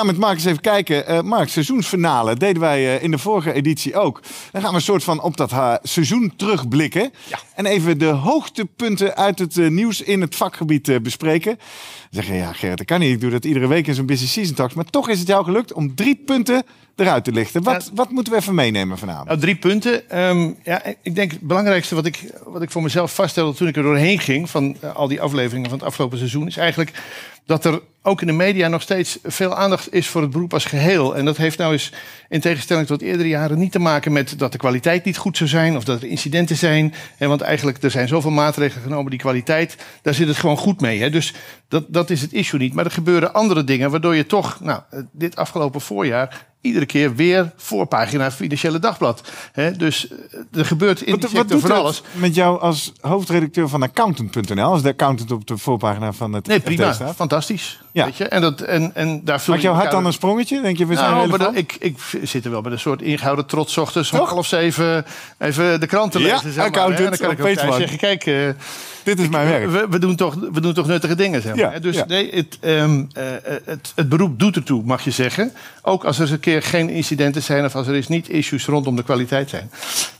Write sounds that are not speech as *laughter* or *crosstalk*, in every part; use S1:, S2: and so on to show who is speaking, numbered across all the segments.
S1: gaan met Mark eens even kijken. Eh Mark, seizoensfinale deden wij eh, in de vorige editie ook. Dan gaan we een soort van op dat seizoen terugblikken. En even de hoogtepunten uit het eh, nieuws in het vakgebied bespreken. Dan zeg je, ja Gerrit, dat kan niet. Ik doe dat iedere week in zo'n busy season talks. Maar toch is het jou gelukt om drie punten eruit te lichten. Wat, wat moeten we even meenemen vanavond?
S2: Nou, drie punten. Ehm, ja, ik denk het belangrijkste wat ik, wat ik voor mezelf vaststelde toen ik er doorheen ging... van al die afleveringen van het afgelopen seizoen... is eigenlijk dat er ook in de media nog steeds veel aandacht is voor het beroep als geheel. En dat heeft nou eens in tegenstelling tot eerdere jaren niet te maken met dat de kwaliteit niet goed zou zijn of dat er incidenten zijn. Hè, want eigenlijk er zijn zoveel maatregelen genomen, die kwaliteit, daar zit het gewoon goed mee. Hè. Dus dat, dat is het issue niet. Maar er gebeuren andere dingen waardoor je toch, nou, eh, dit afgelopen voorjaar iedere keer weer voorpagina Financiële Dagblad. Hè, dus eh, er gebeurt in die
S1: Wat,
S2: sector van
S1: dat
S2: alles.
S1: met jou als hoofdredacteur van accountant.nl? Als de accountant op de voorpagina van het
S2: Nee, prima. Fantastisch.
S1: Ja.
S2: Weet je? En, dat, en, en daar
S1: Maakt jouw hart dan een sprongetje? Denk je, we zijn
S2: Nou, maar dat- ik, ik zit er wel met een soort ingehouden trots ochtends om half zeven even de krant te
S1: Ja,
S2: lezen. zeg maar, hè. En dan kan ik ook thuis zeggen, kijk, eh,
S1: Dit is mijn werk.
S2: we, we, doen toch, we doen toch nuttige dingen. Zeg maar,
S1: Ja.
S2: Dus
S1: ja.
S2: nee, het, ehm, eh, het, het beroep doet ertoe, mag je zeggen. Ook als er eens een keer geen incidenten zijn of als er eens niet issues rondom de kwaliteit zijn.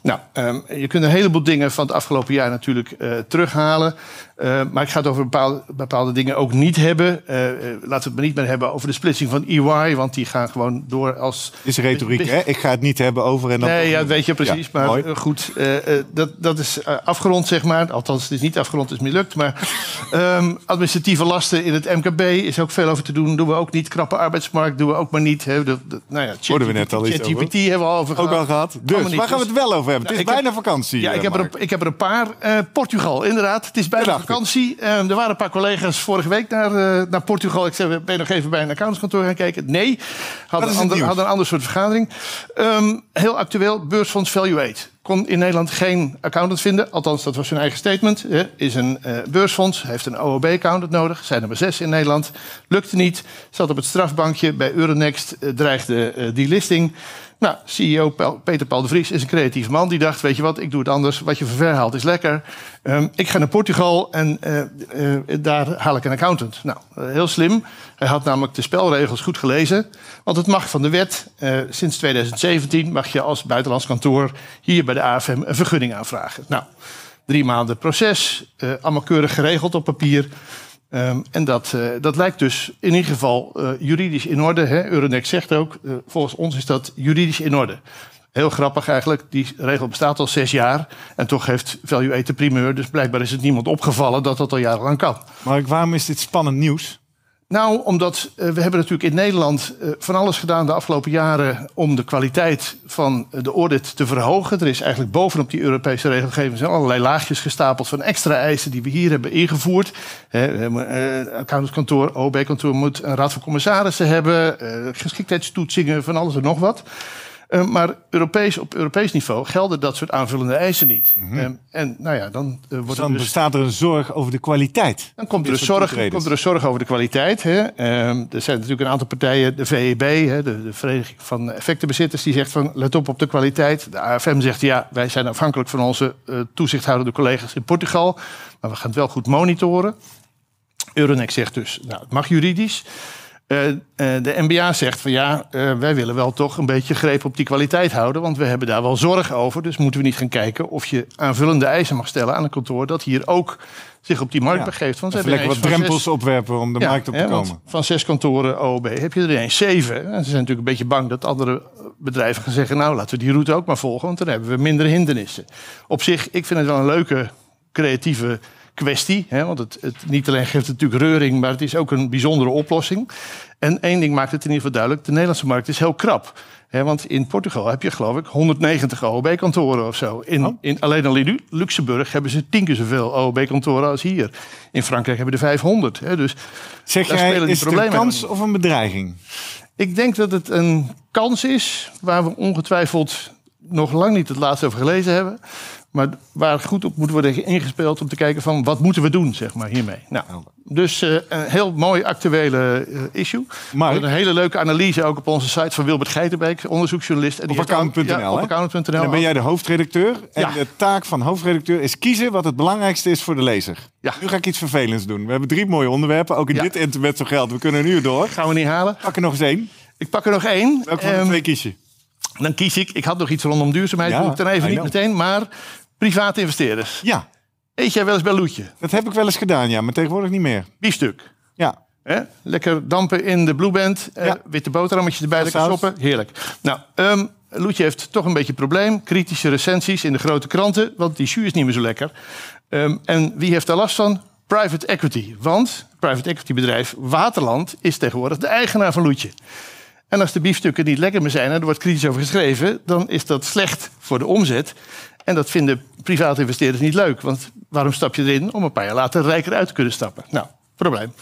S2: Nou, ehm, je kunt een heleboel dingen van het afgelopen jaar natuurlijk eh, terughalen. Eh, maar ik ga het over bepaalde, bepaalde dingen ook niet hebben. Eh, eh, laten we het maar niet meer hebben over de splitsing van EY. Want die gaan gewoon door als
S1: is retoriek, hè? Ik ga het niet hebben over en dan...
S2: Nee, ja, dat weet je precies.
S1: Ja,
S2: maar
S1: mooi.
S2: eh, goed, eh, eh, dat, dat is eh, afgerond, zeg maar. Althans, het is niet afgerond, het is mislukt. Maar *laughs* ehm, administratieve lasten in het MKB is ook veel over te doen. Doen we ook niet. Krappe arbeidsmarkt doen we ook maar niet. Hè. De, de- nou ja,
S1: Hoorden we net al iets over.
S2: ChatGPT hebben we al over
S1: Ook
S2: gehad.
S1: al gehad. Dus, waar gaan we het wel over hebben?
S2: Nou,
S1: het is
S2: heb-
S1: bijna vakantie.
S2: Ja, ik
S1: eh,
S2: heb, er ik heb er een paar. Eh, Portugal, inderdaad. Het is bijna vakantie. Eh, er waren een paar collega's vorige week naar, eh, naar Portugal. Ik zei, ben nog even bij een accountantskantoor gaan kijken? Nee, hadden, een ander, een ander soort vergadering. Ehm, heel actueel, beursfonds Value8. Kon in Nederland geen accountant vinden. Althans, dat was hun eigen statement. Is een eh, beursfonds, heeft een OOB-accountant nodig. Zijn er maar zes in Nederland. Lukte niet. Zat op het strafbankje bij Euronext. eh, dreigde eh, die listing. Nou, CEO Peter Paul de Vries is een creatief man. Die dacht, weet je wat, ik doe het anders. Wat je van ver haalt is lekker. Ehm, ik ga naar Portugal en eh, eh, daar haal ik een accountant. Nou, eh, heel slim. Hij had namelijk de spelregels goed gelezen. Want het mag van de wet. sinds 2017 mag je als buitenlands kantoor hier bij de AFM een vergunning aanvragen. Nou, drie maanden proces. allemaal keurig geregeld op papier. Ehm, en dat, eh, dat lijkt dus in ieder geval eh, juridisch in orde. Hè? Euronext zegt ook, eh, volgens ons is dat juridisch in orde. Heel grappig eigenlijk, die regel bestaat al zes jaar. En toch heeft Value 8 de primeur. Dus blijkbaar is het niemand opgevallen dat dat al jarenlang kan.
S1: Mark, waarom is dit spannend nieuws?
S2: Nou, omdat eh, we hebben natuurlijk in Nederland eh, van alles gedaan de afgelopen jaren om de kwaliteit van eh, de audit te verhogen. Er is eigenlijk bovenop die Europese regelgeving zijn allerlei laagjes gestapeld van extra eisen die we hier hebben ingevoerd. Eh, accountantskantoor, OB-kantoor moet een raad van commissarissen hebben, geschiktheidstoetsingen, van alles en nog wat. Eh, maar Europees, op Europees niveau gelden dat soort aanvullende eisen niet. Eh, en nou ja, dan eh, wordt
S1: Dus
S2: er
S1: dan
S2: dus
S1: bestaat er een zorg over de kwaliteit.
S2: dan komt er, een zorg, komt er een zorg over de kwaliteit. Hè. Ehm, er zijn natuurlijk een aantal partijen, de VEB, hè, de, de Vereniging van Effectenbezitters, die zegt van let op op de kwaliteit. De AFM zegt ja, wij zijn afhankelijk van onze eh, toezichthoudende collega's in Portugal, maar we gaan het wel goed monitoren. Euronext zegt dus, nou, het mag juridisch. Eh, eh, de NBA zegt van ja, eh, wij willen wel toch een beetje greep op die kwaliteit houden. Want we hebben daar wel zorg over. Dus moeten we niet gaan kijken of je aanvullende eisen mag stellen aan een kantoor dat hier ook zich op die markt
S1: Ja.
S2: begeeft. Want ze hebben
S1: lekker wat drempels opwerpen om de
S2: ja,
S1: markt op te
S2: hè,
S1: komen.
S2: Van zes kantoren OOB heb je er ineens zeven. En ze zijn natuurlijk een beetje bang dat andere bedrijven gaan zeggen... nou, laten we die route ook maar volgen, want dan hebben we minder hindernissen. Op zich, ik vind het wel een leuke, creatieve kwestie. Hè, want het, het niet alleen geeft het natuurlijk reuring... maar het is ook een bijzondere oplossing. En één ding maakt het in ieder geval duidelijk. De Nederlandse markt is heel krap. Hè, want in Portugal heb je geloof ik 190 OOB-kantoren of zo. In,
S1: Oh.
S2: in, alleen al in Lu- Luxemburg hebben ze tien keer zoveel OOB-kantoren als hier. In Frankrijk hebben er 500. Hè, dus
S1: Zeg
S2: daar
S1: jij,
S2: spelen die
S1: is het een kans of een bedreiging?
S2: ik denk dat het een kans is waar we ongetwijfeld nog lang niet het laatste over gelezen hebben. Maar waar goed op moet worden ingespeeld om te kijken van wat moeten we doen zeg maar, hiermee. Nou, Dus uh, een heel mooi actuele uh, issue. Maar een hele leuke analyse ook op onze site van Wilbert Geitenbeek, onderzoeksjournalist.
S1: En op account.nl. Ja,
S2: op account.nl.
S1: Dan ben jij de hoofdredacteur. En ja. de taak van hoofdredacteur is kiezen wat het belangrijkste is voor de lezer. Ja. Nu ga ik iets vervelends doen. We hebben drie mooie onderwerpen. Ook in dit internet zo geld. We kunnen nu door.
S2: Gaan we niet halen.
S1: Pak er nog eens één.
S2: Ik pak er nog één.
S1: Welke van de um, twee kies je?
S2: Dan kies ik, ik had nog iets rondom duurzaamheid, ja, doe ik dan even niet meteen, maar private investeerders.
S1: Ja.
S2: Eet jij wel eens bij Loetje?
S1: Dat heb ik wel eens gedaan, ja, maar tegenwoordig niet meer.
S2: Biefstuk.
S1: Ja.
S2: He? Lekker dampen in de Blueband, eh, witte boterhammetjes erbij, lekker soppen. Heerlijk. Nou, um, Loetje heeft toch een beetje een probleem. Kritische recensies in de grote kranten, want die jus is niet meer zo lekker. Um, en wie heeft daar last van? Private equity. Want private equity bedrijf Waterland is tegenwoordig de eigenaar van Loetje. En als de biefstukken niet lekker meer zijn en er wordt kritisch over geschreven, dan is dat slecht voor de omzet. En dat vinden private investeerders niet leuk. Want waarom stap je erin om een paar jaar later rijker uit te kunnen stappen? Nou, probleem.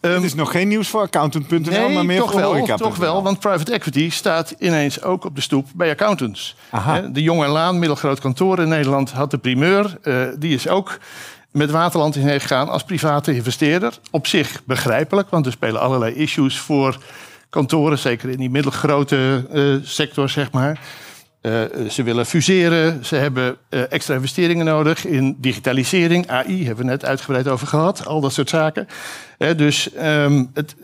S1: Het um, is nog geen nieuws voor accountant.nl, nee, maar meer
S2: toch
S1: voor
S2: wel, toch wel, want private equity staat ineens ook op de stoep bij accountants. Aha. De Jonge Laan, middelgroot kantoor in Nederland, had de primeur. Uh, die is ook met Waterland in gegaan als private investeerder. Op zich begrijpelijk, want er spelen allerlei issues voor kantoren, zeker in die middelgrote uh, sector, zeg maar. Uh, ze willen fuseren, ze hebben uh, extra investeringen nodig in digitalisering, AI, hebben we net uitgebreid over gehad, al dat soort zaken. Dus um, het,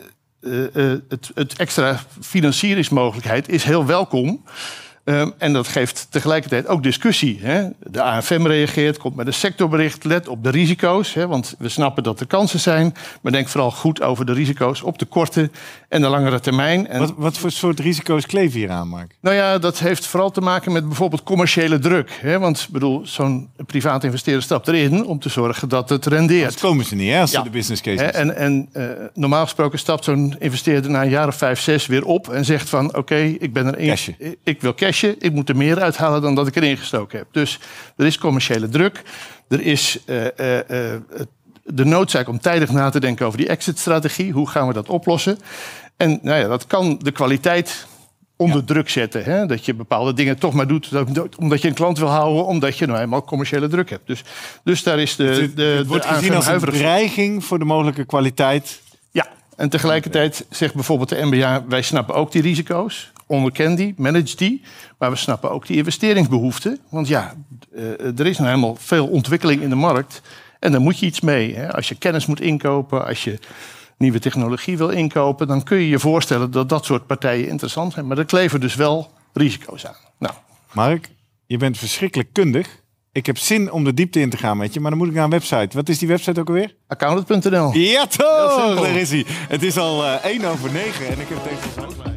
S2: het, het, extra financieringsmogelijkheid is heel welkom. Um, en dat geeft tegelijkertijd ook discussie. Hè? De AFM reageert, komt met een sectorbericht. Let op de risico's, hè? want we snappen dat er kansen zijn. Maar denk vooral goed over de risico's op de korte en de langere termijn. En
S1: wat, wat, voor soort risico's kleven hier aan, Mark?
S2: Nou ja, dat heeft vooral te maken met bijvoorbeeld commerciële druk. Hè? Want bedoel, zo'n privaat investeerder stapt erin om te zorgen dat het rendeert.
S1: Dat komen ze niet, hè, als ja. de business case.
S2: En, en uh, normaal gesproken stapt zo'n investeerder na een jaar of vijf, zes weer op en zegt van oké, okay, ik ben erin. Ik wil cash ik moet er meer uithalen dan dat ik erin gestoken heb. Dus er is commerciële druk. Er is uh, uh, de noodzaak om tijdig na te denken over die exit-strategie. Hoe gaan we dat oplossen? En nou ja, dat kan de kwaliteit onder druk zetten. Hè? Dat je bepaalde dingen toch maar doet omdat je een klant wil houden, omdat je nou eenmaal commerciële druk hebt. Dus, dus daar is de.
S1: Het,
S2: de,
S1: het wordt gezien als een dreiging voor de mogelijke kwaliteit.
S2: Ja, en tegelijkertijd zegt bijvoorbeeld de MBA: wij snappen ook die risico's onderken die, manage die. Maar we snappen ook die investeringsbehoeften. Want ja, uh, er is nou helemaal veel ontwikkeling in de markt. En daar moet je iets mee. Hè. Als je kennis moet inkopen, als je nieuwe technologie wil inkopen... dan kun je je voorstellen dat dat soort partijen interessant zijn. Maar er kleven dus wel risico's aan. Nou.
S1: Mark, je bent verschrikkelijk kundig. Ik heb zin om de diepte in te gaan met je, maar dan moet ik naar een website. Wat is die website ook alweer?
S2: Accountant.nl.
S1: Ja toch, daar is hij. Het is al uh, eh, 1 over 9 en ik heb het even...